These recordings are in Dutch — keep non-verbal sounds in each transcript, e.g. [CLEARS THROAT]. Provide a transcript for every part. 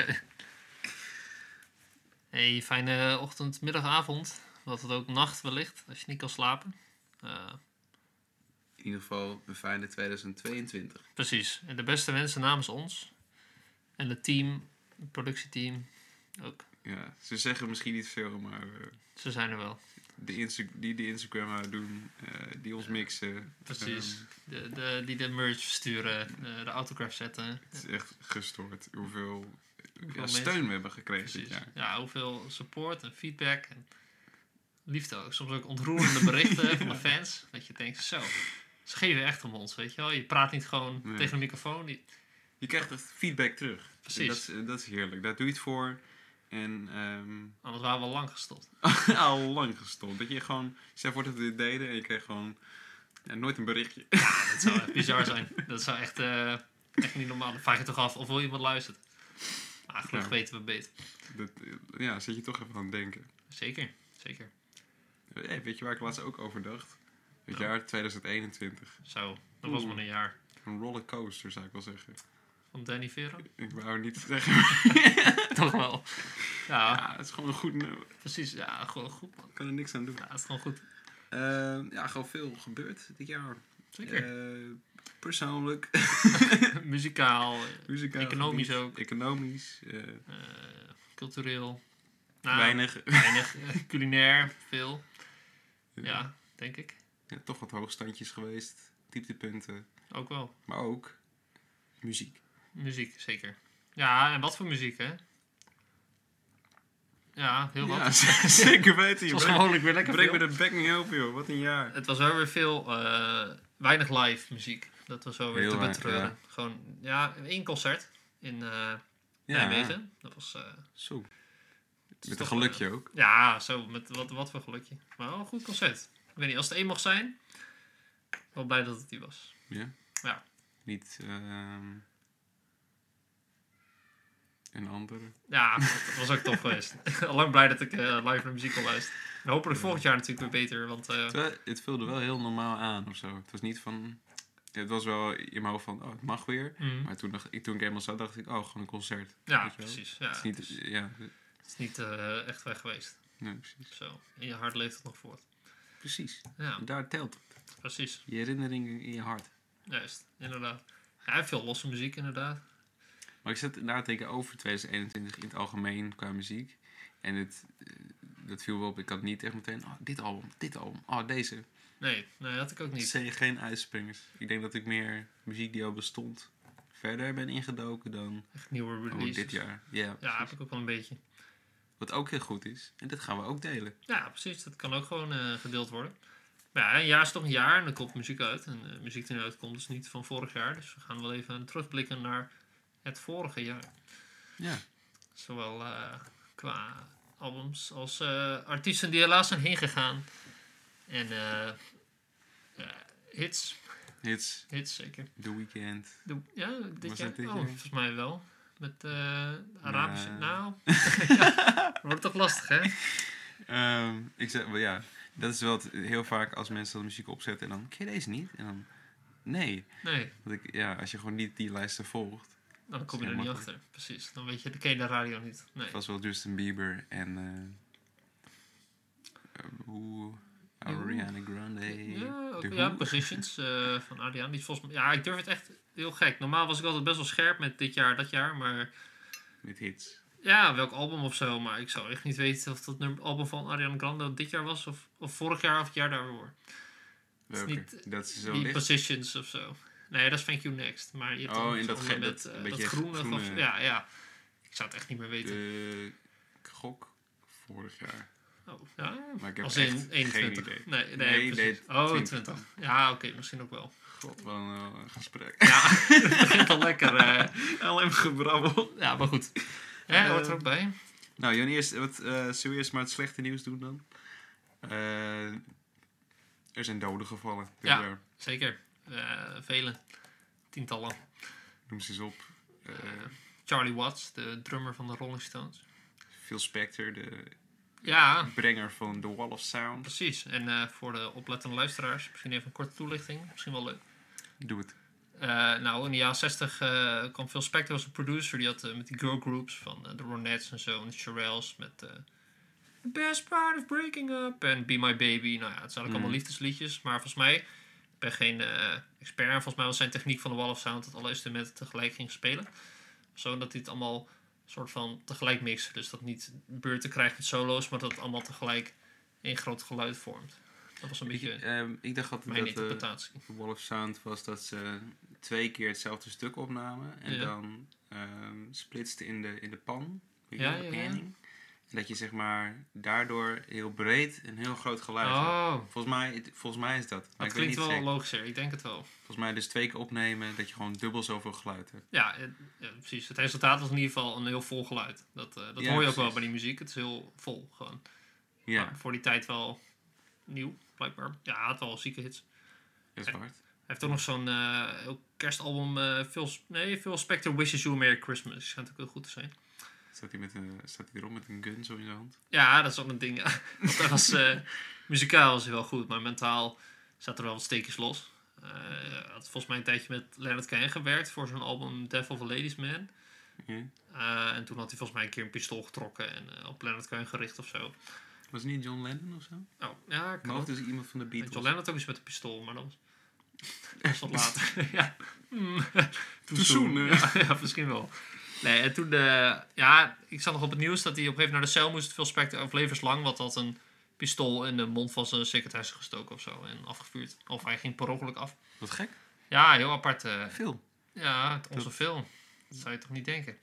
Oké. Hey, fijne ochtend, middag, avond. Wat het ook nacht wellicht, als je niet kan slapen. Eh, In ieder geval een fijne 2022. precies. En de beste wensen namens ons. En het team, het productieteam ook. Ja, ze zeggen misschien niet veel, maar eh, Ze zijn er wel. de Insta die de Instagram doen, eh, die ons mixen. Precies. ehm, De, de, die de merch versturen, eh, de autograph zetten. het is echt gestoord hoeveel steun we hebben gekregen dit Precies. jaar. Ja, hoeveel support en feedback. En liefde ook. Soms ook ontroerende berichten van de [LAUGHS] fans. Dat je denkt, zo, ze geven echt om ons, weet je wel. Je praat niet gewoon Nee. tegen een microfoon. Die- Je krijgt echt feedback terug. Precies. Dat is, dat is heerlijk. Daar doe je het voor. En ehm, Anders waren we al lang gestopt. [LAUGHS] al lang gestopt. Dat je gewoon, stel voor dat we dit deden en je kreeg gewoon ja, nooit een berichtje. Ja, dat zou echt bizar [LAUGHS] zijn. Dat zou echt, eh, echt niet normaal. Dan vraag je toch af of wil iemand luistert. Gelukkig Ja. weten we beter. Dat, ja, zit je toch even aan het denken. Zeker, zeker. Hey, weet je waar ik laatst ook over dacht? Het Oh. jaar 2021. Zo, dat was maar een jaar. Een rollercoaster zou ik wel zeggen. Van Danny Vera? Ik wou niet [LAUGHS] zeggen. [LAUGHS] Toch wel. Ja, Ja, het is gewoon een goed nummer. precies. Ja, gewoon goed man. Ik kan er niks aan doen. Ja, het is gewoon goed. Eh, ja, gewoon veel gebeurd dit jaar. Zeker. Eh, persoonlijk. [LAUGHS] Muzikaal, eh, Muzikaal Economisch gebied, ook. Economisch. eh, eh, cultureel. Nou, weinig. Weinig. [LAUGHS] culinair, veel. Ja, denk ik. Ja, toch wat hoogstandjes geweest. Dieptepunten. Ook wel. Maar ook muziek. Muziek, zeker. Ja, en wat voor muziek, hè? Ja, heel wat. Ja, [LAUGHS] zeker weten. Het Je gewoonlijk weer lekker breek me de bek niet open, joh. Wat een jaar. Het was wel weer veel, weinig live muziek. Dat was wel weer Heel te betreuren. ja. Gewoon, ja, één concert in eh Ja, Nijmegen. Dat was... eh, Zo. Met een gelukje ook. eh, ja, zo, met wat, wat voor gelukje. Maar wel een goed concert. Ik weet niet, als het één mocht zijn, wel blij dat het die was. Ja? Ja. Niet ehm, een andere. Ja, dat was ook tof geweest. [LAUGHS] Lang blij dat ik live naar muziek kon luisteren. En hopelijk volgend jaar natuurlijk weer beter, want... Het voelde wel heel normaal aan of zo. Het was niet van... Het was wel in mijn hoofd van, oh, het mag weer. mm, Maar toen, dacht, ik, toen ik helemaal zat, dacht ik, oh, gewoon een concert. ja, precies. Ja, Het is niet, het is, ja, het is niet eh, echt weg geweest. nee, precies. Zo, in je hart leeft het nog voort. Precies. Ja, Daar telt het. precies. Je herinneringen in je hart. Juist, inderdaad. Ja, veel losse muziek inderdaad. Maar ik zat na te denken over 2021 in het algemeen qua muziek. En het, eh, dat viel wel op. Ik had niet echt meteen, oh, dit album, dit album, oh, deze. Nee, nee, had ik ook niet. zijn geen uitspringers. Ik denk dat ik meer muziek die al bestond verder ben ingedoken dan Echt nieuwe oh, releases. dit jaar. Ja, Ja, heb ik ook wel een beetje. Wat ook heel goed is. En dat gaan we ook delen. Ja, precies. Dat kan ook gewoon eh, gedeeld worden. Maar ja, een jaar is toch een jaar en er komt muziek uit. En eh, muziek die nu uitkomt is niet van vorig jaar. Dus we gaan wel even terugblikken naar het vorige jaar. Ja. Zowel eh, qua albums als artiesten die helaas zijn heen gegaan. En hits. Hits, Hits zeker. The Weeknd. Ja, dit Was jaar? dit oh, jaar? volgens mij wel. Met eh Arabische... Nou, [LAUGHS] ja, wordt toch lastig hè? Ehm, ik zeg, wel ja, dat is wel het- heel vaak als mensen de muziek opzetten en dan, ken je deze niet? En dan, nee. Nee, Want ik, ja, als je gewoon niet die lijsten volgt. dan kom je er niet achter. Precies. Dan weet je, dan ken je de radio niet. Nee. Het was wel Justin Bieber en eh, hoe Ariana Grande. Ja, ook. Positions eh, van Adriaan. Die is volgens mij, ja, ik durf het echt heel gek. Normaal was ik altijd best wel scherp met dit jaar, dat jaar. Maar Met hits. ja, welk album of zo. Maar ik zou echt niet weten of dat nummer, album van Ariana Grande dit jaar was. Of, of vorig jaar of het jaar daarvoor. is Welke? niet dat is zo Die licht. Positions of zo. Nee, dat is Thank You Next. Maar je hebt Oh, in dat ge- met dat beetje dat groene. groene- Of, ja, ja. Ik zou het echt niet meer weten. De gok vorig jaar. Oh, ja. Maar ik heb Als echt in geen 21. idee. Nee, nee, Nee, oh, 20 20. dan. Ja, oké, misschien ook wel. God, wat een, eh, gesprek. Ja, [LAUGHS] [LAUGHS] het begint al lekker. eh. Alleen gebrabbel. ja, maar goed. Ja, dat hoort er Eh, ook bij. Nou, Jan, eerst, wat, eh zullen we eerst maar het slechte nieuws doen dan? Eh, er zijn doden gevallen. Ja. Zeker. Eh vele. Tientallen. Noem ze eens op. Eh, Eh, Charlie Watts, de drummer van de Rolling Stones. Phil Spector, de Ja, brenger van The Wall of Sound. precies. En eh, voor de oplettende luisteraars, misschien even een korte toelichting. Misschien wel leuk. Doe het. Eh, nou, in de jaren 60 eh, kwam Phil Spector als een producer. Die had met die girl groups van de Ronettes en zo. En de Shirelles met The Best Part of Breaking Up. En Be My Baby. Nou ja, het zijn eigenlijk Mm. allemaal liefdesliedjes. Maar volgens mij, ik ben geen expert. En volgens mij was zijn techniek van de Wall of Sound dat alle instrumenten tegelijk ging spelen. Zo dat hij het allemaal soort van tegelijk mixt. Dus dat niet beurten krijgt met solo's, maar dat het allemaal tegelijk één groot geluid vormt. Dat was een Ik, beetje ehm, ik dacht altijd mijn dat eh, interpretatie. Wall of Sound was dat ze twee keer hetzelfde stuk opnamen. En Ja. dan ehm splitsten in de, in de pan. Ja, de ja, ja. Dat je zeg maar daardoor heel breed een heel groot geluid hebt. Oh, Volgens mij, volgens mij is dat. Maar dat ik klinkt niet wel zeker. logischer. Ik denk het wel. Volgens mij dus twee keer opnemen dat je gewoon dubbel zoveel geluid hebt. Ja, eh, ja, precies. Het resultaat was in ieder geval een heel vol geluid. Dat, eh, dat Ja, hoor je ook wel bij die muziek. Het is heel vol gewoon. Ja, Maar voor die tijd wel nieuw, blijkbaar. Ja, hij had wel zieke hits. dat is waar. Hij heeft ook nog zo'n eh, kerstalbum. Phil, nee, Phil Spector Wishes You a Merry Christmas. Schijnt ook heel goed te zijn. Staat hij, met een, staat hij erop met een gun zo in zijn hand? Ja, dat is ook een ding. [LAUGHS] Want hij was, eh, muzikaal was hij wel goed, maar mentaal zat er wel wat steekjes los. Hij had volgens mij een tijdje met Leonard Cohen gewerkt voor zijn album Death of a Ladies Man. Eh, en toen had hij volgens mij een keer een pistool getrokken en op Leonard Cohen gericht of zo. Was het niet John Lennon of zo? Oh, ja, kan ook. dus iemand van de En Beatles. John Lennon had ook iets met een pistool, maar dat was, dat was [LAUGHS] wat later. ja. [LAUGHS] Mm. Soon, Ja, ja, misschien wel. Nee, en toen, eh, ja, ik zag nog op het nieuws dat hij op een gegeven moment naar de cel moest. Veel specter of levenslang, wat had een pistool in de mond van zijn secretaresse gestoken of zo en afgevuurd. Of hij ging per ongeluk af. Wat gek. Ja, heel apart. eh, Veel. ja, onze film. Dat zou je toch niet denken?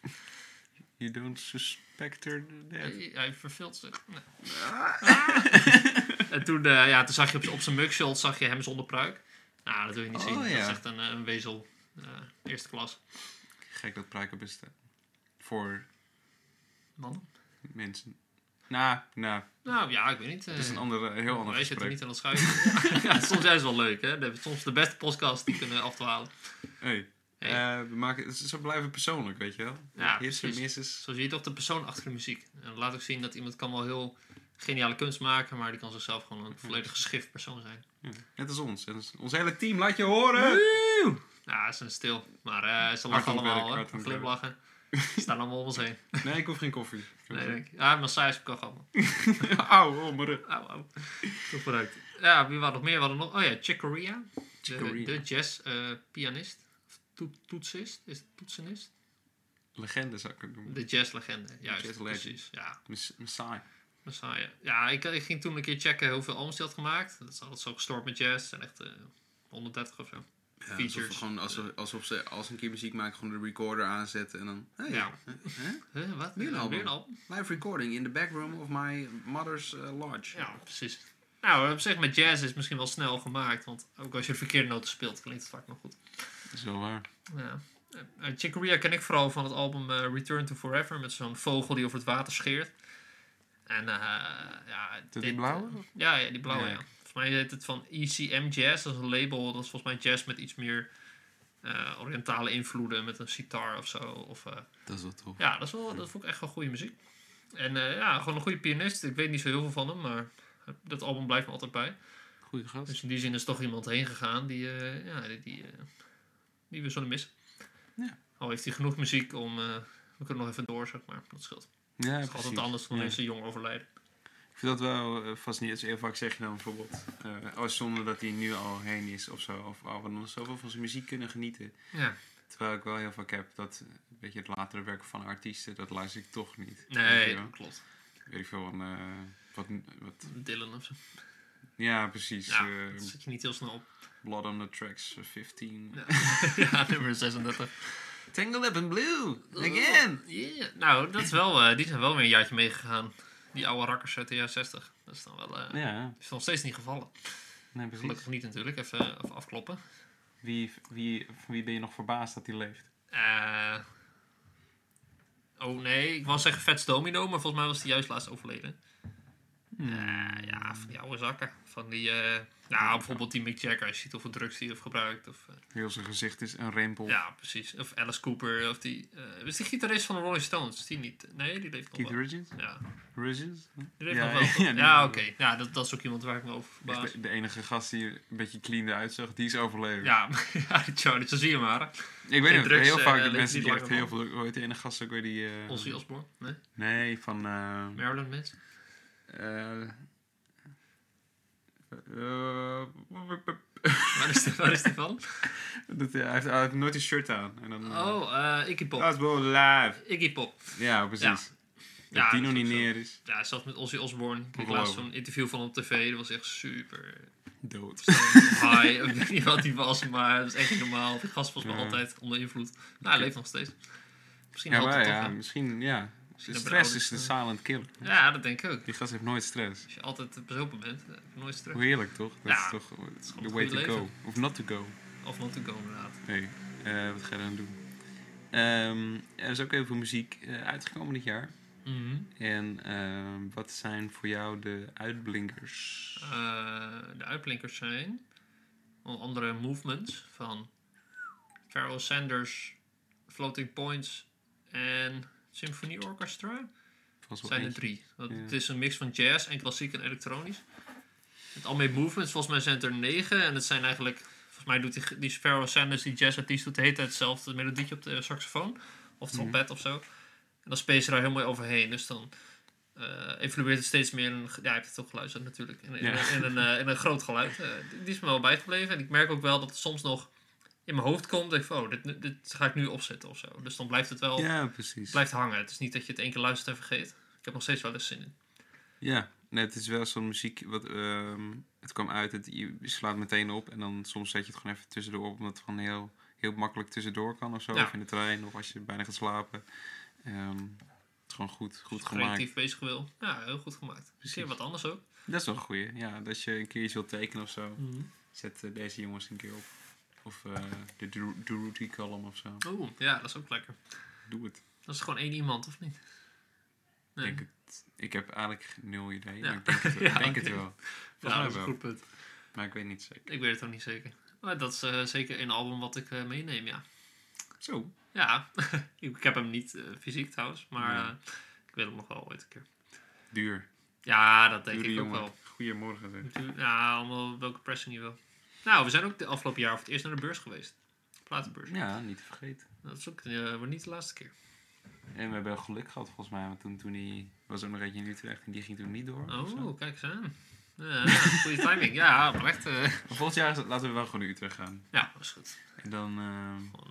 You don't suspect her. Hij, hij verveelt zich. Nee. [LAUGHS] en toen, eh, ja, toen zag je op, zijn mugshot zag je hem zonder pruik. Nou, dat wil je niet Oh, zien. Dat is echt een, een wezel. eerste klas. Gek dat pruiken bestaan. Voor Man. mensen. Nou, nou, Nou ja, ik weet niet. het is eh, een andere, heel ander Wij zitten niet aan het schuiven. [LAUGHS] ja, soms juist wel leuk, hè? De, soms de beste podcast die kunnen afdwalen. Hey. Hey. eh, we maken, het is- ze blijven persoonlijk, weet je wel. Ja, Hits en precies. misses. Zo zie je toch de persoon achter de muziek. En dat laat ook zien dat iemand kan wel heel geniale kunst maken, maar die kan zichzelf gewoon een volledig geschift persoon zijn. Ja, net als ons. Ons- hele team, laat je horen! Woe! Ja, ze zijn stil. Maar eh, ze lachen het werk, allemaal, hè? het Glimlachen. Ze staan allemaal om ons heen. Nee, ik hoef geen koffie. Nee, denk ik. Ja, massage heb ik al gehad. [LAUGHS] man. Auw, oh, mijn rug. Auw, auw. Toch vooruit. Ja, wie waren nog meer? We hadden nog... Oh ja, Chick Corea. Chick De, de jazz-pianist. of toet- toetsist. Is het toetsenist? Legende zou ik het noemen. De jazzlegende, juist. jazz precies, ja. Mess- Messiah. Messiah. Ja, ik, ik ging toen een keer checken hoeveel albums hij had gemaakt. Dat is altijd zo gestoord met jazz. Zijn echt eh 130 of zo. Ja, Features. Alsof, gewoon, alsof, alsof ze als een keer muziek maken, gewoon de recorder aanzetten en dan... Hey, Ja. Huh, wat? Weer een Eh, album. Weer een album? Live recording in the backroom of my mother's uh, lodge. Ja, precies. Nou, op zich met jazz is misschien wel snel gemaakt. Want ook als je de verkeerde noten speelt, klinkt het vaak nog goed. Dat is wel waar. Ja. Uh, Chick Corea ken ik vooral van het album eh, Return to Forever. Met zo'n vogel die over het water scheert. En eh ja... die blauwe? eh, ja, ja, die blauwe, Ja. ja. Volgens mij heet het van ECM Jazz. Dat is een label. Dat is volgens mij jazz met iets meer eh, oriëntale invloeden. Met een sitar of zo. Of, eh, Dat is wel tof. ja, dat, is wel, dat vond ik echt wel goede muziek. En eh, ja, gewoon een goede pianist. Ik weet niet zo heel veel van hem, maar dat album blijft me altijd bij. Goeie gast. Dus in die zin is toch iemand heen gegaan die, ja, die, die, die we zullen missen. Ja. Al heeft hij genoeg muziek om... we kunnen nog even door, zeg maar. Dat scheelt. Ja, Het is altijd anders dan Ja. ze jong overlijden. Ik vind dat wel uh, fascinerend. Heel vaak zeg je dan bijvoorbeeld... eh oh, zonder dat hij nu al heen is of zo. Of oh, we nog zoveel van zijn muziek kunnen genieten. Ja. Terwijl ik wel heel vaak heb dat... eh, Weet je, het latere werk van artiesten, dat luister ik toch niet. Nee, klopt. Weet ik veel van... eh, wat, wat, Dylan of zo. ja, precies. Ja, eh, dat zit je niet heel snel op. Blood on the Tracks eh, 15. Ja, [LAUGHS] ja nummer 36. Tangled Up in Blue! Again! Yeah. Nou, dat is wel, eh, die zijn wel weer een jaartje meegegaan. Die oude rakkers uit de jaren 60. Dat is dan wel... eh Ja, is nog steeds niet gevallen. nee, precies. Gelukkig niet natuurlijk. Even, even afkloppen. Wie, wie, van wie ben je nog verbaasd dat hij leeft? Eh oh nee, ik wou zeggen Fats Domino, maar volgens mij was hij juist laatst overleden. Eh, ja, van die oude zakken. Van die, eh, nou, bijvoorbeeld die Mick Jagger, als je ziet hoeveel drugs die heeft gebruikt. Of, eh, Heel zijn gezicht is een rimpel. ja, precies. Of Alice Cooper, of die, is die gitarist van de Rolling Stones? Is die niet? Nee, die leeft nog Keith wel. Richards? Ja, Richards? die leeft Ja, nog wel. [LAUGHS] ja, oké. nog Ja, dat, dat is ook iemand waar ik me over verbaas. de, de enige gast die een beetje clean eruit zag, die is overleden. Ja, [LAUGHS] ja die Charlie, zo zie je maar. ik weet niet, drugs, heel vaak de mensen die echt heel veel... Hoe heet de ene gast ook weer die... eh, Ozzy Osbourne? Nee? Nee, van... eh, Marilyn Manson? Eh, eh, Waar is die, waar is die van? [LAUGHS] dat, hij, heeft, hij heeft nooit een shirt aan. En dan, Oh, eh Iggy Pop. That's wel live. Iggy Pop. Ja, precies. Ja. Dat Ja, die dat nog is niet neer is. Ja, zelfs met Ozzy Osbourne. Ik laatst zo'n interview van op tv. Dat was echt super Dood. [LAUGHS] high. ik weet niet wat hij was, maar dat is echt niet normaal. Gast was me Ja. altijd onder invloed. Nou, hij leeft nog steeds. Misschien Ja, maar ja, toch, hè? misschien, ja. Stress is de ouders, silent killer. Ja, dat denk ik ook. Die gast heeft nooit stress. Als je altijd bezopen bent, eh, nooit stress. Hoe heerlijk toch? Dat Ja, is toch the way to go. Of not to go. Of not to go, inderdaad. Nee, eh, wat ga je dan doen? Ehm, er is ook heel veel muziek eh, uitgekomen dit jaar. Mhm. En ehm, wat zijn voor jou de uitblinkers? Eh, de uitblinkers zijn onder andere Movements van Pharoah Sanders, Floating Points en Symphony Orchestra. Zijn er drie. Dat, Ja. Het is een mix van jazz en klassiek en elektronisch. Het al met movements, volgens mij zijn er negen. En het zijn eigenlijk, volgens mij doet die, die Sanders, die jazzartiest, doet de hele tijd hetzelfde melodietje op de saxofoon. Of trompet of zo. En dan spelen ze daar heel mooi overheen. Dus dan eh, evolueert het steeds meer in ja, je hebt het ook geluisterd natuurlijk, in, in, Ja. in een, eh, in een groot geluid. Eh, die- die is me wel bijgebleven. En ik merk ook wel dat het soms nog in mijn hoofd komt. Denk ik van, oh, dit, dit ga ik nu opzetten of zo. Dus dan blijft het wel Ja, precies. blijft hangen. Het is niet dat je het één keer luistert en vergeet. Ik heb nog steeds wel eens zin in. Ja, nee, het is wel zo'n muziek. Wat, ehm, het kwam uit, het, je slaat meteen op. En dan soms zet je het gewoon even tussendoor op. Omdat het gewoon heel, heel makkelijk tussendoor kan of zo. Ja. Of in de trein, of als je bijna gaat slapen. Ehm, het is gewoon goed, goed gemaakt. creatief bezig wil. Ja, heel goed gemaakt. Keer wat anders ook. Dat is wel een goeie. Ja, dat als je een keer iets wilt tekenen of zo. Zet eh, deze jongens een keer op. Of eh, de Dur- Duruti column of zo. Oeh, ja, dat is ook lekker. Doe het. Dat is gewoon één iemand, of niet? Ik Denk het. Ik heb eigenlijk nul idee. Ja. Maar ik denk het, [LAUGHS] wel. Ja, ik denk oké. het wel. Ja, dat is een goed punt. Maar ik weet niet zeker. Ik weet het ook niet zeker. Maar dat is eh, zeker een album wat ik eh, meeneem, ja. Zo. Ja, [LAUGHS] ik ik heb hem niet fysiek trouwens, maar Ja. eh, ik wil hem nog wel ooit een keer. Duur. Ja, dat denk ik ook jongen. wel. Goedemorgen zeg. Natuurlijk- Ja, allemaal welke pressing je wil. Nou, we zijn ook de afgelopen jaar voor het eerst naar de beurs geweest. Platenbeurs. Ja, niet te vergeten. Dat is ook eh, niet de laatste keer. En we hebben geluk gehad volgens mij. Want toen, toen die was ook nog eentje in Utrecht. En die ging toen niet door. Oh, kijk eens aan. Ja, goede timing. Ja, maar echt. Maar volgend jaar het- laten we wel gewoon naar Utrecht gaan. ja, dat is goed. En dan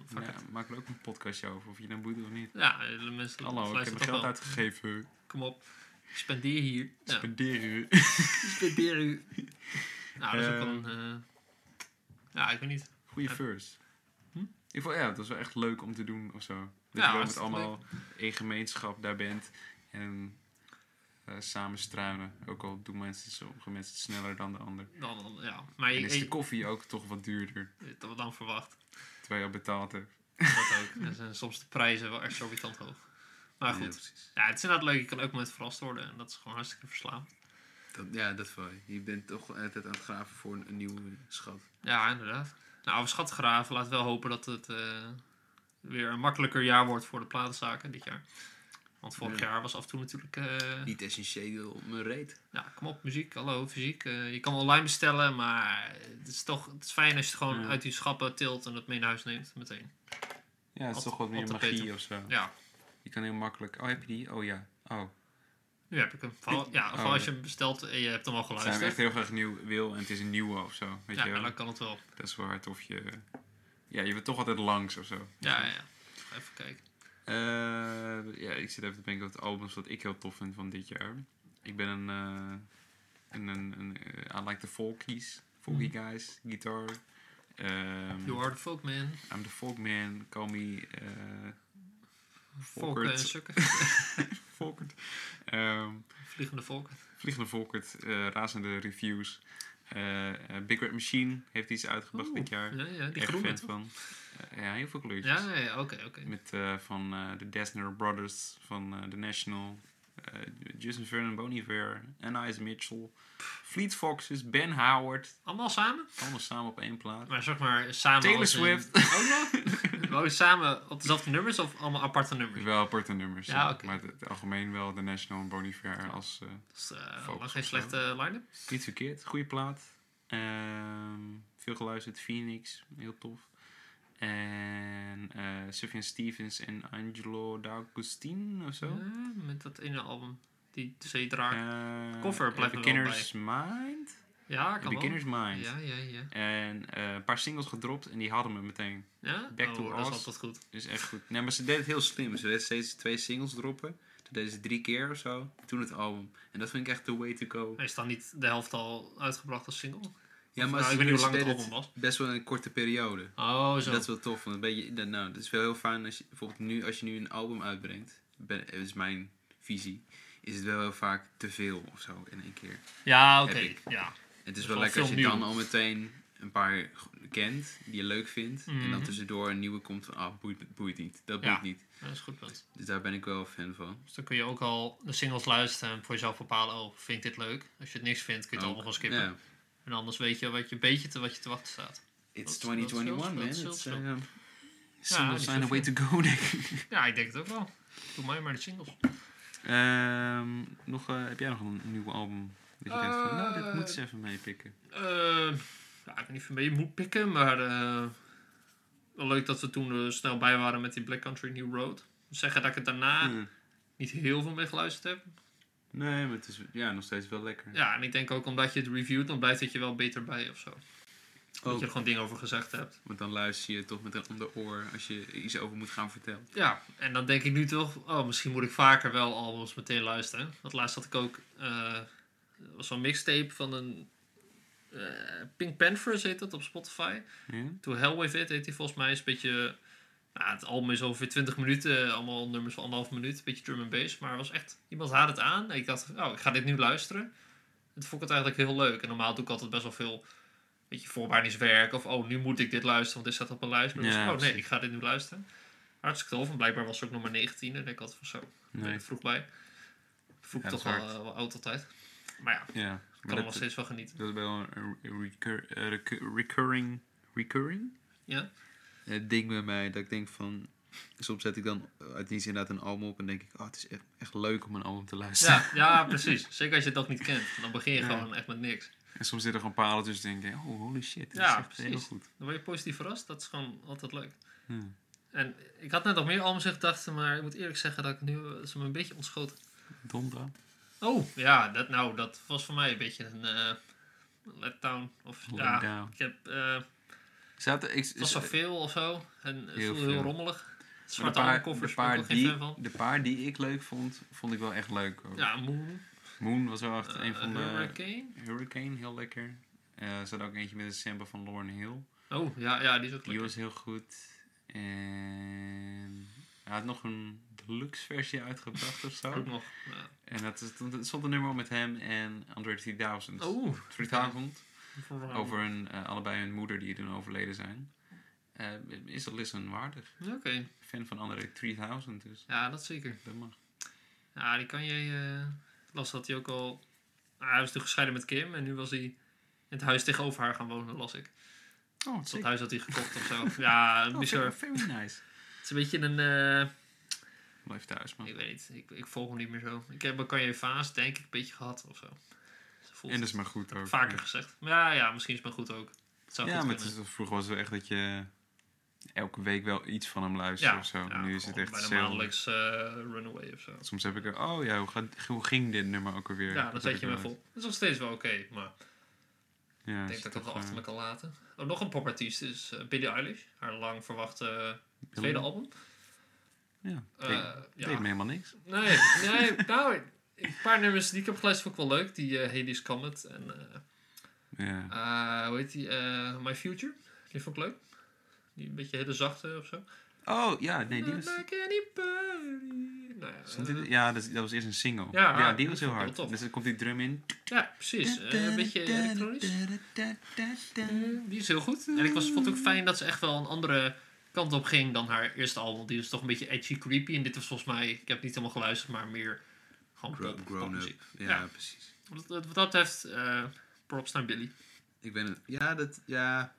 fuck ja, maken we ook een podcastje over. Of je dan boeit of niet. Ja, de mensen Hallo, ik heb geld wel. uitgegeven. Kom op. Spendeer hier. Ja, Spendeer u. spendeer u. Nou, dat is ook wel een... ja, ik weet niet. Goeie Ja. first. Hm? Ik vond, ja, het was wel echt leuk om te doen of zo. Dat Ja, je wel met allemaal in gemeenschap daar bent. En eh, samen struinen. Ook al doen mensen, sommige mensen het sneller dan de ander. Dan, dan, ja. Maar En is de koffie ook toch wat duurder. dat we dan verwacht. Terwijl je al betaald hebt. Dat ook. En zijn soms de prijzen wel exorbitant hoog. Maar goed. Ja, het is inderdaad leuk. Je kan ook met verrast worden. En dat is gewoon hartstikke verslaan. Dat, ja, dat wel. Je bent toch altijd aan het graven voor een, een nieuwe schat. Ja, inderdaad. Nou, schatgraven. Laten we wel hopen dat het eh, weer een makkelijker jaar wordt voor de platenzaken dit jaar. Want vorig Ja. jaar was af en toe natuurlijk... eh, Niet essentieel op mijn reet. ja, kom op, muziek, hallo, fysiek. Eh, je kan online bestellen, maar het is toch het is fijn als je het gewoon Ja. uit die schappen tilt en het mee naar huis neemt meteen. Ja, het is toch wat meer magie of zo. Ja, Je kan heel makkelijk... Oh, heb je die? Oh ja. Oh. Nu heb ik hem. Vooral, ja, vooral Oh, als je hem bestelt en je hebt hem al Zijn we geluisterd. echt heel graag nieuw wil en het is een nieuwe of zo. Weet Ja, je wel? dan kan het wel. Dat is wel hard of je... Ja, je bent toch altijd langs of zo. Ja, ja, ja. Even kijken. Eh, ja, ik zit even te denken wat albums wat ik heel tof vind van dit jaar. Ik ben een... eh een, een, een eh, I like the folkies. Folky Mhm. guys. Guitar. Ehm, You are the folk man. I'm the folk man. Call me... Volken en Volkert. sukken. [LAUGHS] Volkert. Ehm, Vliegende volken. Vliegende Volkert. eh razende reviews. Eh, eh, Big Red Machine heeft iets uitgebracht Oeh, dit jaar. Ja, ja, die Echt groene. van. Eh, ja, heel veel kleurtjes. Ja, ja, oké, oké. Met eh, van eh, de Desner Brothers van eh The National. eh, Justin Vernon, Bon Iver, Anais Mitchell, Fleet Foxes, Ben Howard. Allemaal samen? Allemaal samen op één plaat. Maar zeg maar samen Taylor Swift. Ook nog? [LAUGHS] Wou je samen op dezelfde nummers of allemaal aparte nummers? Wel aparte nummers. Ja, oké. Maar het, het algemeen wel de National en Bon Iver als... eh, Dat is eh, geen slechte line-up. Niet verkeerd, goede plaat. Ehm, veel geluisterd, Phoenix, heel tof. En eh Sufjan Stevens en Angelo D'Agostino of zo. Ja, met dat ene album. Die twee draak. Eh, Cover blijft wel Mind. Ja, kan wel. Beginner's Mind. Ja, ja, ja. En eh, een paar singles gedropt en die hadden me meteen. Ja? Back to oh, dat is Oz. altijd goed. Dus echt goed. Nee, maar ze deed het heel slim. Ze deed steeds twee singles droppen. Toen deden ze drie keer of zo. Toen het album. En dat vind ik echt the way to go. Hij is dan niet de helft al uitgebracht als single? Ja, maar nou, ik weet niet hoe lang het deden album was. best wel een korte periode. Oh, zo. Dat is wel tof. Want een beetje, dat- nou, dat is wel heel fijn als je bijvoorbeeld nu, als je nu een album uitbrengt. Ben, dat is mijn visie. Is het wel heel vaak te veel of zo in één keer. Ja, oké. Ja. Het is wel lekker als je dan al meteen een paar kent die je leuk vindt. En dan Mhm. tussendoor een nieuwe komt van, ah, boeit, boeit niet. Dat Ja. boeit niet. dat is een goed punt. Dus daar ben ik wel fan van. Dus dan kun je ook al de singles luisteren en voor jezelf bepalen, oh, vind ik dit leuk? Als je het niks vindt, kun je het allemaal gewoon skippen. ja. En anders weet je wat je een beetje te, wat je te wachten staat. It's Dat is- dat is 2021, heel- man. It's, snel. uh, singles zijn the way to go, denk ik. [LAUGHS] Ja, ik denk het ook wel. Doe mij maar de singles. Ehm, nog, eh, heb jij nog een nieuw album? Dat je denkt van, nou, dit Eh, moet ze even meepikken. Eh, ja, ik weet niet of je mee moet pikken, maar eh, wel leuk dat we toen snel bij waren met die Black Country New Road. Zeggen dat ik het daarna niet heel veel mee geluisterd heb. Nee, maar het is ja, nog steeds wel lekker. Ja, en ik denk ook omdat je het reviewt, dan blijft het je wel beter bij of zo. Dat je er gewoon dingen over gezegd hebt. Want dan luister je toch met een ander oor als je iets over moet gaan vertellen. Ja, en dan denk ik nu toch, oh, misschien moet ik vaker wel albums meteen luisteren. Want laatst had ik ook, eh was zo'n mixtape van een eh, Pink Panthers heet dat op Spotify. Ja? To Hell With It heet die volgens mij. Is een beetje, nou, het album is ongeveer 20 minuten, allemaal nummers van anderhalf minuut. Een beetje drum and bass, maar het was echt, iemand had het aan. En ik dacht, oh, ik ga dit nu luisteren. En toen vond ik het eigenlijk heel leuk. En normaal doe ik altijd best wel veel, beetje voorbereidingswerk. Of, oh, nu moet ik dit luisteren, want dit staat op een lijst. Maar Ja, oh nee, ik ga dit nu luisteren. Hartstikke tof. En blijkbaar was het ook nummer 19. En ik altijd van zo, ben Nee. ik vroeg bij. Vroeg Ja, toch wel, eh, wel oud altijd. Maar ja, ik Ja. kan Maar er nog dat, steeds van genieten. dat is wel een recur, eh, recu- recurring, recurring Ja? eh, ding bij mij. Dat ik denk van... Soms zet ik dan uit niets inderdaad een album op en denk ik... Oh, het is echt, echt leuk om een album te luisteren. Ja, ja, precies. [LAUGHS] Zeker als je nog niet kent. Dan begin je Ja. gewoon echt met niks. En soms zitten er gewoon palen tussen en denk ik... Oh, holy shit. Dit Ja, is echt heel goed. Dan word je positief verrast. Dat is gewoon altijd leuk. En ik had net nog meer albums in gedachten, maar ik moet eerlijk zeggen dat ik nu eh, is me een beetje ontschoten. Dondra. Oh, ja, dat, nou, dat was voor mij een beetje een eh letdown. Of, ja, ik heb, eh, Zaten, ik, het was zoveel of zo. En het Heel voelde heel rommelig. Maar de Zwarte paar, albumcovers de, paar die, van. de paar die ik leuk vond, vond ik wel echt leuk. Ook. Ja, Moon, Moon was wel echt eh, een van de... Hurricane. Hurricane, heel lekker. Er zat ook eentje met een sample van Lauren Hill. Oh, ja, ja, die is ook Die lekker. was heel goed. En hij had nog een deluxe versie uitgebracht of Ook zo. nog. Ja. En dat is, er stond een nummer met hem en Andre 3000. Oh, 3000. voor- Over hun, eh, allebei hun moeder die toen overleden zijn. Eh, is dat listen waardig. Oké, Fan van Andre 3000 dus. ja, dat zeker. Dat mag. Ja, die kan je. eh las dat hij ook al. Nou, hij was toen gescheiden met Kim en nu was hij in het huis tegenover haar gaan wonen, las ik. Oh, Dat huis had hij gekocht of zo. [LAUGHS] Ja, Oh, bizar. very, very nice. Het is een beetje een. Eh, Blijf thuis man. ik weet niet, ik, ik volg hem niet meer zo. Ik heb een Kanye Vaas, denk ik, een beetje gehad of zo. Voelt En dat is maar goed ook. Vaker gezegd. Ja, ja, misschien is het maar goed ook. Het zou Ja, goed maar het is, vroeger was het echt dat je elke week wel iets van hem luisterde of zo. ja, nu is het echt bijna maandelijks eh, Runaway of zo. Soms heb ik er, oh ja, hoe, gaat, hoe ging dit nummer ook alweer? Ja, dan Dat zet je even op. Dat is nog steeds wel oké, maar Ja, ik denk dat ik het wel toch, achter eh, me kan laten. Oh, nog een popartiest is eh, Billie Eilish. Haar lang verwachte eh, tweede album. Ja, deed, ja. me helemaal niks. Nee, nee, [LAUGHS] nou, een paar nummers die ik heb geluisterd vond ik wel leuk. Die eh Hades Comet en eh, Ja. hoe heet die? My Future. Die vond ik leuk. Die een beetje hele zachte of zo. Oh, ja, nee, die was... Like anybody. Nou ja, dit- ja, dat, dat was eerst een single. Ja, Ja, die was heel hard. Dus dan komt die drum in. ja, precies. Een beetje elektronisch. Die is heel goed. En ik was, vond het ook fijn dat ze echt wel een andere kant op ging dan haar eerste album. Die was toch een beetje edgy, creepy. En dit was volgens mij, ik heb niet helemaal geluisterd, maar meer Gewoon pop, grown up. Ja, Ja. precies. Wat, wat dat betreft, eh props naar Billy. Ik ben. Ja, dat. Ja.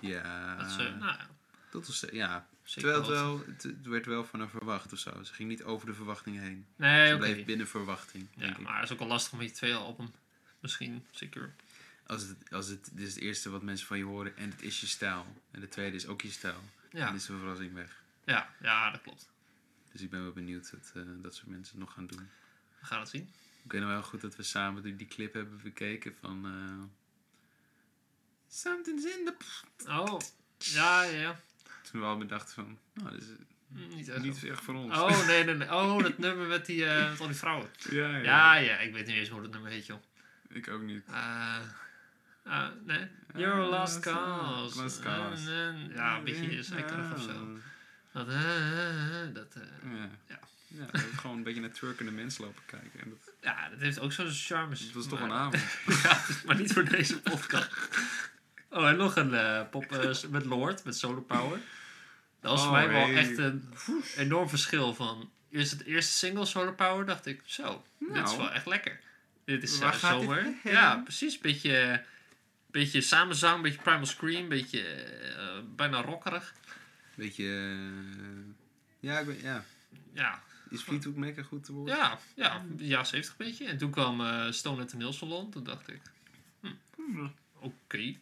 Ja. Dat is, eh, nou ja, dat was. Ja. zeker Terwijl het wel. Het, het werd wel van haar verwacht of zo. Ze ging niet over de verwachtingen heen. Nee, Ze bleef binnen verwachting. Ja, maar het is ook wel lastig met je tweede album. Misschien, zeker. Als het, als het, dit is het eerste wat mensen van je horen en het is je stijl. En de tweede is ook je stijl. Ja, Dan is de verrassing weg. ja, ja dat klopt. Dus ik ben wel benieuwd wat eh, dat soort mensen nog gaan doen. We gaan het zien. Ik weet nog wel goed dat we samen die, die clip hebben bekeken van... eh, Something's in the... Oh, ja, ja, ja. Toen we allemaal dachten van... Nou, dit is Hm, Niet echt niet echt voor ons. Oh, nee, nee, nee. Oh, dat [LAUGHS] nummer met, die, eh, met al die vrouwen. Ja, ja. Ja, ja, ik weet niet eens hoe dat nummer heet, joh. Ik ook niet. Eh, nee. You're a lost Ah, cause. lost cause. Eh, eh, ja, een beetje zeikerig of zo. Dat, eh, eh, dat, eh, Ja. Ja. Ja, gewoon een beetje naar twerkende mensen lopen kijken. En dat, ja, dat heeft ook zo'n charmes. dat was toch een avond. [LAUGHS] ja, maar niet voor deze podcast. Oh, en nog een pop met Lord, met Solar Power. Dat was voor Oh, mij wel hey. echt een enorm verschil van... Eerst het eerste single Solar Power, dacht ik, zo, dit is Nou. wel echt lekker. Dit is zomer. Ja, precies. Beetje, beetje samenzang, beetje Primal Scream, beetje eh, bijna rockerig. Beetje... eh, ja, ik ben, ja. Ja, Is Fleetwood Mac een goed woord? ja, ja, ja 70 beetje. En toen kwam eh Stone at the Salon, toen dacht ik, hm, oké.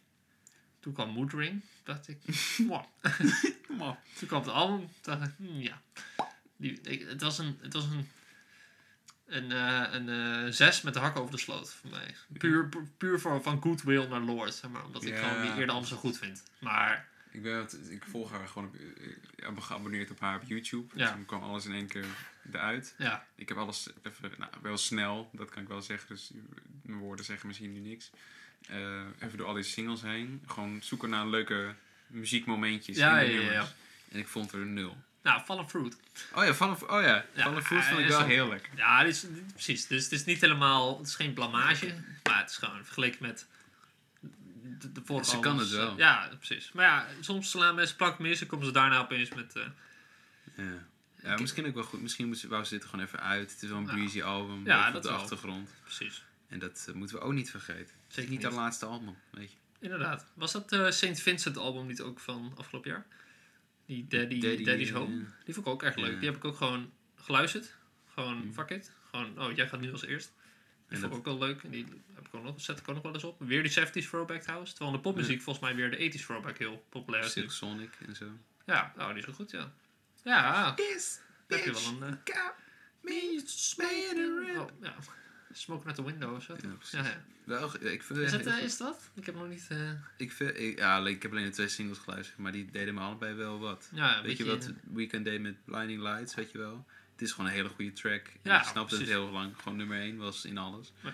Toen kwam Moodring, dacht ik, [LAUGHS] op. Toen kwam het album, dacht ik, hmm, ja. Die, ik, het was een, het was een, een, eh, een eh, zes met de hak over de sloot voor mij. Puur, pu- puur voor, van goodwill naar Lord, zeg maar. Omdat ik gewoon die eerder zo goed vind. Maar, Ik, ben, ik volg haar gewoon op, ik ben geabonneerd op haar op YouTube. Ja. Dus dan kwam alles in één keer eruit. ja, Ik heb alles even, nou, wel snel, dat kan ik wel zeggen. Dus mijn woorden zeggen misschien nu niks. Eh, even door al die singles heen. Gewoon zoeken naar leuke muziekmomentjes Ja, in de ja, ja, nummers. ja. En ik vond er nul. Nou, Fallen Fruit. Oh ja, Fallen, oh ja, Ja, Fallen Fruit vond ik wel lekker. Ja, dit is, dit- precies. Dus het is niet helemaal, het is geen blamage. Maar het is gewoon vergeleken met de, de vorige Ze kan het wel. Ja, precies. Maar ja, soms slaan mensen plak mis en komen ze daarna opeens met... eh, Ja. Ja, misschien ook wel goed. Misschien wou ze dit gewoon even uit. Het is wel een Ja. breezy album. Ja, op dat de wel. achtergrond. precies. En dat eh, moeten we ook niet vergeten. Zeker niet haar laatste album, weet je. Inderdaad. Was dat eh St. Vincent album niet ook van afgelopen jaar? Die Daddy, Daddy, Daddy's eh, Home. Die vond ik ook echt leuk. Die heb ik ook gewoon geluisterd. Gewoon, Mm. fuck it. Gewoon, oh, jij gaat nu als eerst. Die En vond ik ook wel leuk. En die heb ik ook nog, zet ik ook nog wel eens op. Weer die 70s throwback trouwens. Terwijl in de popmuziek volgens mij weer de 80s throwback heel populair is. Silk Sonic en zo. Ja, nou, die is wel goed, ja. Ja, This heb je wel een... eh, got me oh, ja. Smoke at the window of zo. Ja, precies. ja, ja. Wel, ja, ik vind Is, het eh, is dat? Ik heb nog niet... eh, ik, vind, ik, ja, ik heb alleen de twee singles geluisterd, maar die deden me allebei wel wat. ja, een weet je wat Weekend Day met Blinding Lights, weet je wel? Het is gewoon een hele goede track. En Ja, ik snap dat het heel lang gewoon nummer 1 was in alles. Ja.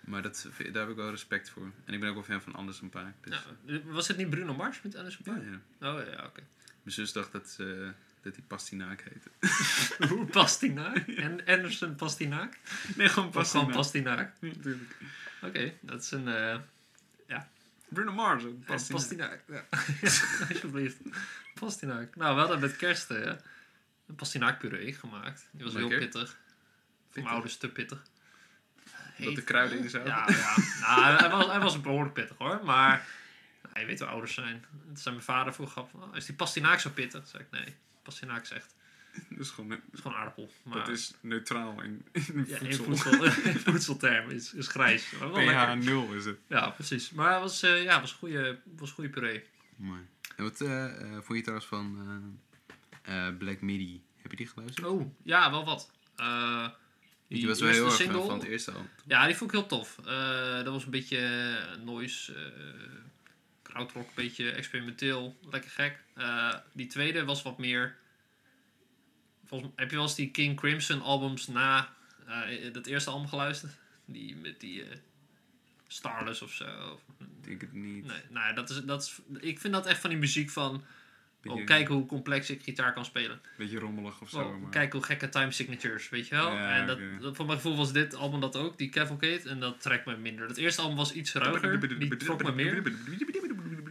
Maar dat, daar heb ik wel respect voor. En ik ben ook wel fan van Anderson Paak. Dus, ja, was het niet Bruno Mars met Anderson ja, Paak? ja. Oh ja, oké. Mijn zus dacht dat, ze, dat hij Pastinaak heette. [LAUGHS] Hoe Pastinaak? [LAUGHS] En Anderson Pastinaak? Nee, gewoon Of gewoon Pastinaak? Natuurlijk. Oké, dat is een eh Bruno Mars. Pastinaak. Pastinaak. Pastinaak. Ja. [LAUGHS] Alsjeblieft. Pastinaak. Nou, we hadden met kerst eh, een pastinaakpuree gemaakt. Die was heel pittig. Voor mijn ouders te pittig. Dat de kruiden in? Ja, ja. Nou, hij, was, hij was behoorlijk pittig hoor. Maar nou, je weet hoe ouders zijn. Het zijn mijn vader vroeg af. "Oh, is die pastinaak zo pittig? Zeg ik nee. Pastinaak is echt. Dat is gewoon... Het is gewoon aardappel. Maar, Dat is neutraal in, in ja, in, voedsel. voedsel, [LAUGHS] in voedseltermen is, is grijs. PH 0 is het. Ja, precies. Maar het was, eh ja, was een goede, was goede puree. Mooi. En wat eh, eh, vond je trouwens van eh, eh, Black Midi? Heb je die geluisterd? Oh, ja, wel wat. Eh, Die was wel heel erg single- van het eerste album. Ja, die vond ik heel tof. Eh, dat was een beetje noise, eh krautrock, een beetje experimenteel, lekker gek. Eh, die tweede was wat meer... Volgens, heb je wel eens die King Crimson albums na eh, dat eerste album geluisterd? Die met die eh, Starless of zo. Of- Ik denk het niet. nee, nou, ja, dat is, dat is, ik vind dat echt van die muziek van... Beetje, Oh, kijk hoe complex ik gitaar kan spelen. beetje rommelig of zo. Oh, maar... Kijk hoe gekke time signatures, weet je wel. Ja, en dat, voor mijn gevoel was dit album dat ook, die Cavalcade. En dat trekt me minder. Het eerste album was iets ruiger, die trok me meer.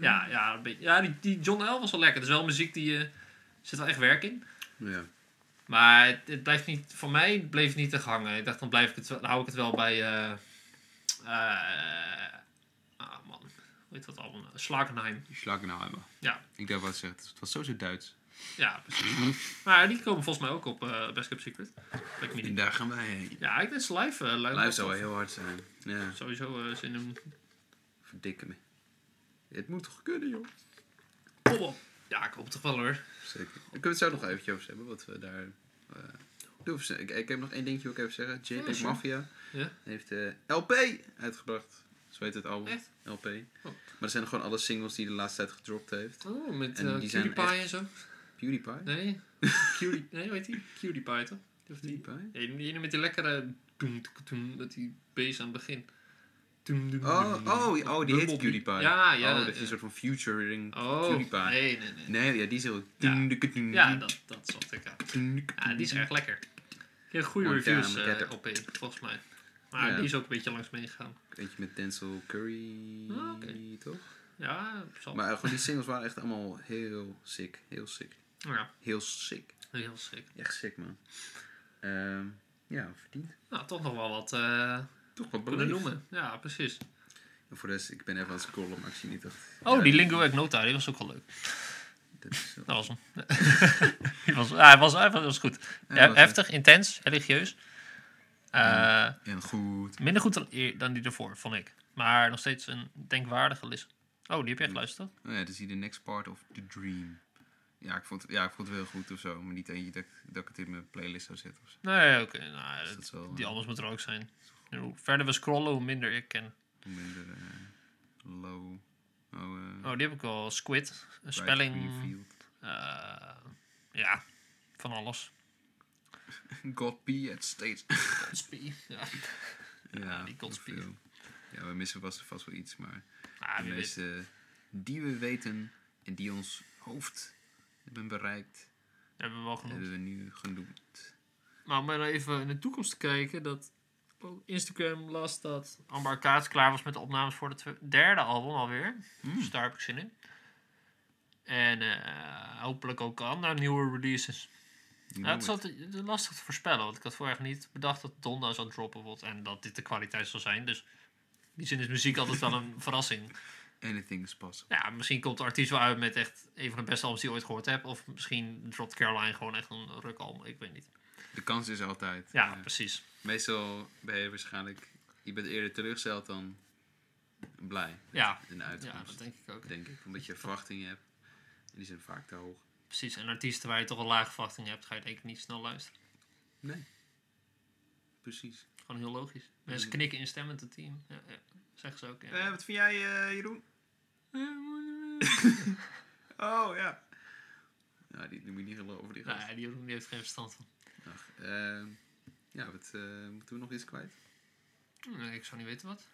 Ja, ja, een beetje- ja die, die John L was wel lekker. Het is wel muziek die... eh zit wel echt werk in. Ja. Maar het, het blijft niet, voor mij bleef het niet echt hangen. Ik dacht, dan, blijf ik het, dan hou ik het wel bij. eh eh, ah man, hoe heet dat allemaal? Slakenheim. Schlagenheimer. Ja. Ik dacht wat zeggen. Het was zo zo Duits. Ja, precies. maar die komen volgens mij ook op Best Kept Secret. En daar gaan wij heen. Ja, ik denk live. live Live zou wel heel hard zijn. Ja, Sowieso eh, zin in. verdikken me. Het moet toch kunnen, joh. Kom op. Ja, ik hoop het toch wel hoor. Zeker. Daar kunnen we het zo nog eventjes over hebben, wat we daar... eh, doen. Ik, ik heb nog één dingetje ik even zeggen. JPEG Ja. Mafia Ja? heeft de LP uitgebracht. Zo heet het album. Echt? LP. Oh. Maar er zijn gewoon alle singles die hij de laatste tijd gedropt heeft. Oh, met En eh die zijn Cutie Pie echt- en zo. PewDiePie? Nee. [LAUGHS] Cutie, nee, hoe heet die? Cutie Pie toch? Of die? PewDiePie? Nee, die ene met die lekkere... Toek, toem, met die bass aan het begin. Oh, oh, oh, die heet. PewDiePie. Ja, ja. Oh, dat is een soort van futuring Oh, PewDiePie. nee, nee, nee. Nee, ja, die is heel... Ja. Ja, dat, dat zocht ik aan. Ja, die is erg lekker. Heeft goede reviews Getter. op één, volgens mij. Maar Ja. die is ook een beetje langs meegegaan. Eentje met Denzel Curry, oké. toch? Ja, zal. Maar gewoon die singles waren echt allemaal heel sick. Heel sick. ja, Heel sick. heel sick. Echt sick, man. Ehm, ja, verdiend. Nou, toch nog wel wat eh Toch wat kunnen beleefd. noemen. Ja, precies. En voor de rest, ik ben even aan het scrollen, maar ik zie niet dat... Oh, ja, die Lingo Egg Nota, die was ook wel leuk. Dat is, Dat was hem. [LAUGHS] Die was, ja, hij, was, hij was goed. Ja, Ja, was heftig, intens, religieus. Eh, En goed. minder goed dan, dan die ervoor, vond ik. Maar nog steeds een denkwaardige list. Oh, die heb je echt geluisterd? Oh ja, dus hier The Next Part of The Dream. Ja, ik vond, het- ja, ik vond het wel goed of zo. Maar niet eentje dat, ik- dat ik het in mijn playlist zou zetten of zo. Nee, oké. nou, Dus wel... die eh, albums moeten er ook zijn. En hoe verder we scrollen, hoe minder ik ken. minder eh, low. Oh, eh Oh, die heb ik wel. Squid. Een spelling. Eh, ja, van alles. [LAUGHS] God at State. Godspeed. Ja. [LAUGHS] ja, die Godspeed. of veel. Ja, we missen vast, vast wel iets, maar Ah, de weet. meeste die we weten en die ons hoofd hebben bereikt, Hebben we wel genoemd. hebben we nu genoemd. Maar om maar even in de toekomst te kijken, dat Instagram las dat Amber Kaats klaar was met de opnames voor het derde album alweer. Dus daar heb ik zin in. En eh, hopelijk ook andere nieuwe releases. Het is altijd lastig te voorspellen, want ik had vorig jaar niet bedacht dat Donda zou droppen wordt en dat dit de kwaliteit zou zijn. Dus in die zin is muziek altijd wel een [LAUGHS] verrassing. Anything is possible. Ja, misschien komt de artiest wel uit met echt een van de beste albums die ik ooit gehoord heb. Of misschien dropt Caroline gewoon echt een rukalbum, ik weet niet. De kans is altijd. Ja, precies. meestal ben je waarschijnlijk, je bent eerder teleurgesteld dan blij Ja, in de ja, uitkomst. dat denk ik ook. denk ik. Omdat je verwachtingen hebt. En die zijn vaak te hoog. Precies, en artiesten waar je toch een lage verwachting hebt, ga je denk ik niet snel luisteren. Nee. Precies. Gewoon heel logisch. Mensen Mm. knikken instemmend het team. Ja, ja. Zeggen ze ook. Ja. Eh, wat vind jij, eh, Jeroen? [LAUGHS] [LAUGHS] Oh, ja. Ja, die, moet je niet geloven, die. Nee, die Jeroen die heeft geen verstand van. Ach, ehm, ja, wat, eh, moeten we nog iets kwijt? Nee, ik zou niet weten wat.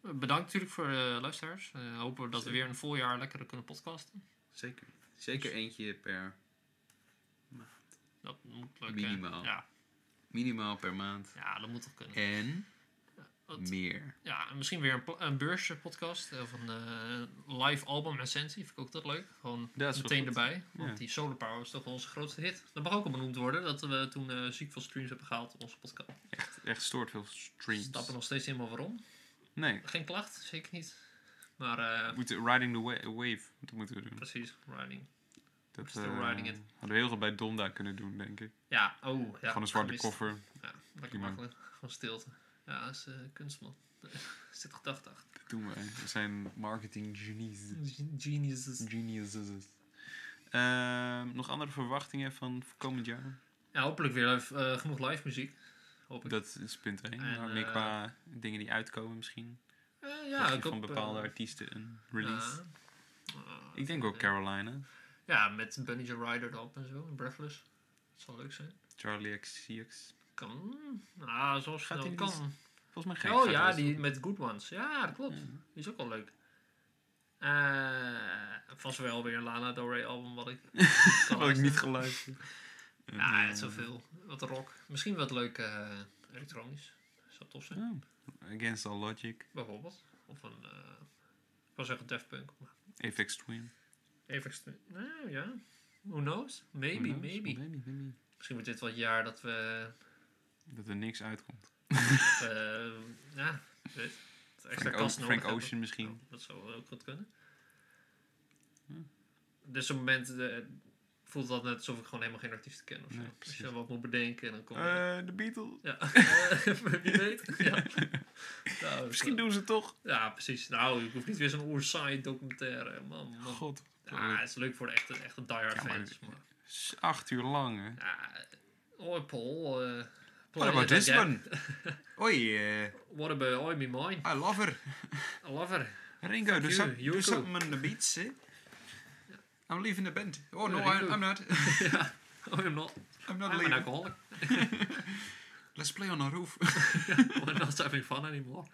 Bedankt natuurlijk voor de luisteraars. Eh, hopen dat we weer een vol jaar lekker kunnen podcasten. Zeker. Zeker eentje per, Dat moet leuk. Minimaal. Ja, minimaal per maand. ja, dat moet toch kunnen. En Wat- meer. Ja, en misschien weer een, een beurspodcast of een eh, live album recensie. Vind ik ook dat leuk. Gewoon Dat meteen erbij. Want Ja. die Solar Power is toch wel onze grootste hit. Dat mag ook al benoemd worden. Dat we toen eh, ziek veel streams hebben gehaald op onze podcast. Echt, echt stoort veel streams. Stappen nog steeds helemaal waarom. Nee. Geen klacht, zeker niet. Maar eh, We moeten Riding the wa- Wave dat moeten we doen. precies, riding. Dat eh, riding it. hadden we heel goed bij Donda kunnen doen, denk ik. Ja, oh. Ja, Gewoon een zwarte koffer. Ja, lekker makkelijk. Gewoon stilte. Ja, dat is eh kunstman. [LAUGHS] Zit gedachte achter. Dat doen wij. We zijn marketing genies. Geniuses. Geniuses. Ehm, nog andere verwachtingen van komend jaar? Ja, hopelijk weer eh, genoeg live muziek. Hoop ik. Dat is punt 1. En, Maar meer eh, qua dingen die uitkomen misschien. Ja, ik van hoop, bepaalde artiesten een release. ik denk ook Carolina. Ja, met Bunny Joe Rider erop en zo. Breathless. Dat zal leuk zijn. Charlie XCX. Kan. Nou, zoals Gaat snel die kan. Volgens mij geen. Oh ja, die met Good Ones. Ja, dat klopt. Die is ook wel leuk. Eh vast wel weer een Lana Del Rey album wat ik [LAUGHS] had ik niet geluisterd. Ja, niet zoveel. Wat rock. Misschien wat leuk eh, elektronisch. Zou tof zijn. Oh, Against All Logic. Bijvoorbeeld. Of een... eh ik wil zeggen Daft Punk. Maar Apex Twin. even... extre- Nou ja. Who knows? Maybe, Who knows? maybe. Maybe, maybe. Misschien wordt dit wel het jaar dat we... Dat er niks uitkomt. dat we, ja. Extra Frank, nodig Frank hebben. Ocean misschien. Oh, dat zou ook goed kunnen. Hm. Dus op het moment eh, voelt dat net alsof ik gewoon helemaal geen artiesten ken of zo. Nee, Als je dan wat moet bedenken en dan kom je... Eh, de Beatles. ja, [LAUGHS] wie weet. Ja. [LAUGHS] Nou, Misschien doen ze het toch. Ja, precies. Nou, ik hoef niet weer zo'n oersaai documentaire. Man, man. God. Ja, het is leuk voor de echte, echte diehard Ja, fans. Maar, Acht uur lang, hè. ja, oh, Paul. Eh What about this one? [LAUGHS] Oi, eh, What about Oi Me Mine? I love her. I love her. Ringo, do, you, some, do something on the beats, eh? I'm leaving the band. Oh, no, Yeah, I. I'm not. [LAUGHS] ja, oh, I'm not. I'm not I'm an leaving. alcoholic. [LAUGHS] Let's play on a roof. We're not having fun anymore.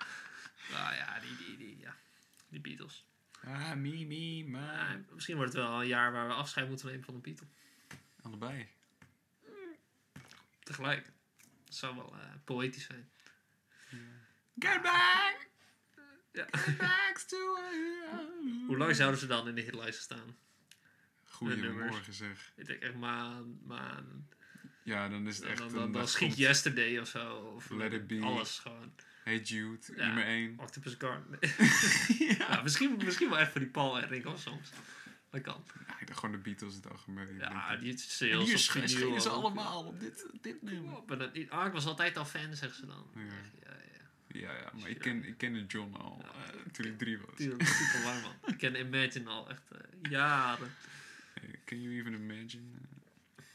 Nou ja, die, die, die, ja. die Beatles. ah, me, me, Ja, my. misschien wordt het wel een jaar waar we afscheid moeten nemen van de Beatles. Allebei. Tegelijk. Dat zou wel eh, poëtisch zijn. Get back! Ja. Get back to [LAUGHS] Hoe lang zouden ze dan in de hitlijsten staan? Goedemorgen zeg. Ik denk echt maan, maan. Ja, dan is het echt... dan, dan, schiet Yesterday of zo. Of Let It Be. Alles gewoon. Hey Jude, Ja. nummer 1. Octopus Garden. [LAUGHS] [LAUGHS] ja. misschien, misschien wel echt voor die Paul en Ringo soms. Dat kan. Ja, gewoon de Beatles in het algemeen. Ja, die sales hier op sch- vinyl schelen ze allemaal op dit, dit nummer. Maar dat. Ah, ik was altijd al fan, zeggen ze dan. Ja. Ja, ja. Ja, ja, maar ik, ken, ik kende John al eh, toen ik drie was. Tuurlijk, super lang man. Ik ken Imagine al echt eh, jaren. Hey, Can you even imagine?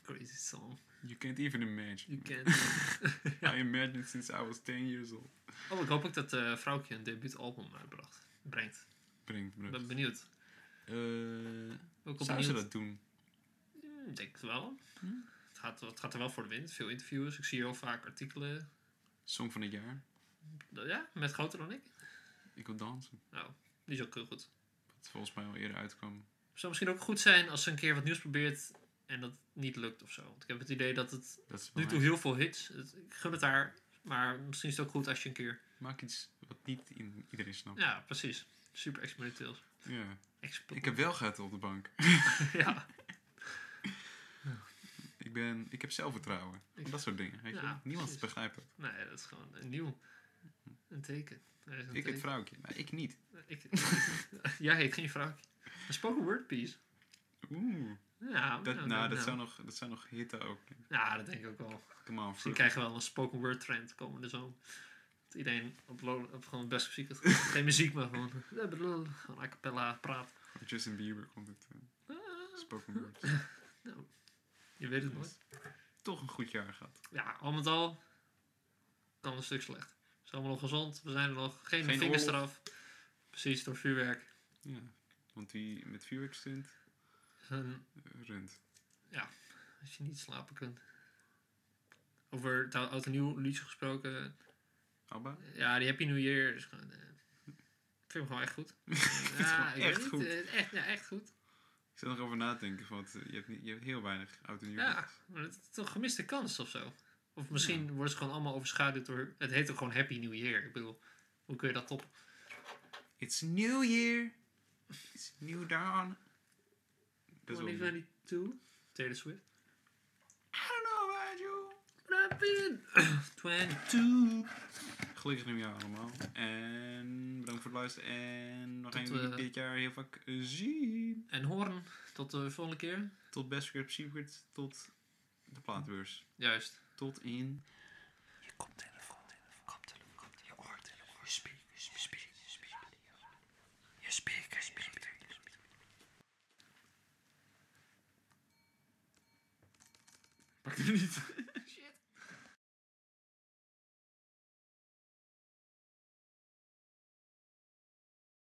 Crazy song. You can't even imagine. You can't. [LAUGHS] I imagined since I was 10 years old. Oh, ik hoop ook dat eh vrouwtje een debuutalbum uitbracht. Brengt. Brengt Ik me. ben benieuwd. Eh Ook wel zou ze dat doen? Ik denk het wel. Hm? Het, gaat, het gaat er wel voor de wind. Veel interviews. Ik zie heel vaak artikelen. Song van het jaar? Ja, met groter dan ik. Ik wil dansen. Nou, die is ook heel goed. Wat volgens mij al eerder uitkwam. Zou misschien ook goed zijn als ze een keer wat nieuws probeert en dat niet lukt of zo. Want ik heb het idee dat het Dat nu toe heel veel hits. Het- Ik gun het haar. Maar misschien is het ook goed als je een keer... Maak iets wat niet in iedereen snapt. Ja, precies. Super experimenteel. Ja. Ik heb wel gehad op de bank. [LAUGHS] ja. Ik, ben, ik heb zelfvertrouwen. Ik- Dat soort dingen. Weet je? Ja? Niemand precies. begrijpt dat. Nee, dat is gewoon een nieuw. Een teken. Een Ik het teken. vrouwtje, maar ik niet. Ik, [LAUGHS] Jij heet geen vrouwtje. Een spoken word piece. Oeh. Ja, Dat, nou, nou, dat, nou. zou nog, dat zou nog hitten ook. Ja, dat denk ik ook wel. Come on, fruit. krijgen we wel een spoken word trend komende zomer. Iedereen op, op gewoon best muziek heeft. Geen muziek, maar gewoon, gewoon a cappella praat. Justin Bieber komt het. eh, Ah, spoken word. [LAUGHS] je weet het nooit. Toch een goed jaar gehad. Ja, al met al kan een stuk slecht. We zijn allemaal nog gezond. We zijn er nog. Geen, Geen vingers oorlog. eraf. Precies, door vuurwerk. Ja. Want wie met vuurwerk stunt, En eh, runt. als je niet slapen kunt. Over het oud en nieuw liedje gesproken. Abba? Ja, die Happy New Year is gewoon... eh, ik vind hem gewoon echt goed. [LAUGHS] ja, ik echt niet, goed. eh, echt, ja, echt goed. Ik zit nog over na te denken, want eh, je hebt, niet, je hebt heel weinig oud en nieuw. Ja, maar het is toch een gemiste kans of zo. Of misschien wordt het gewoon allemaal overschaduwd door... Het heet ook gewoon Happy New Year. Ik bedoel, hoe kun je dat toppen? It's New Year. It's New Dawn. Dat is wel... I 2022, Taylor Swift. don't know about you. Happy [CLEARS THROAT] 22. Gelukkig nieuwjaar allemaal. En bedankt voor het luisteren. En nog één week eh, dit jaar heel vaak eh, zien. En Hoorn, tot de volgende keer. Tot Best Script Secret. Tot de plaatbeurs. Juist. Tot in... Je. Je speaker. Pak niet.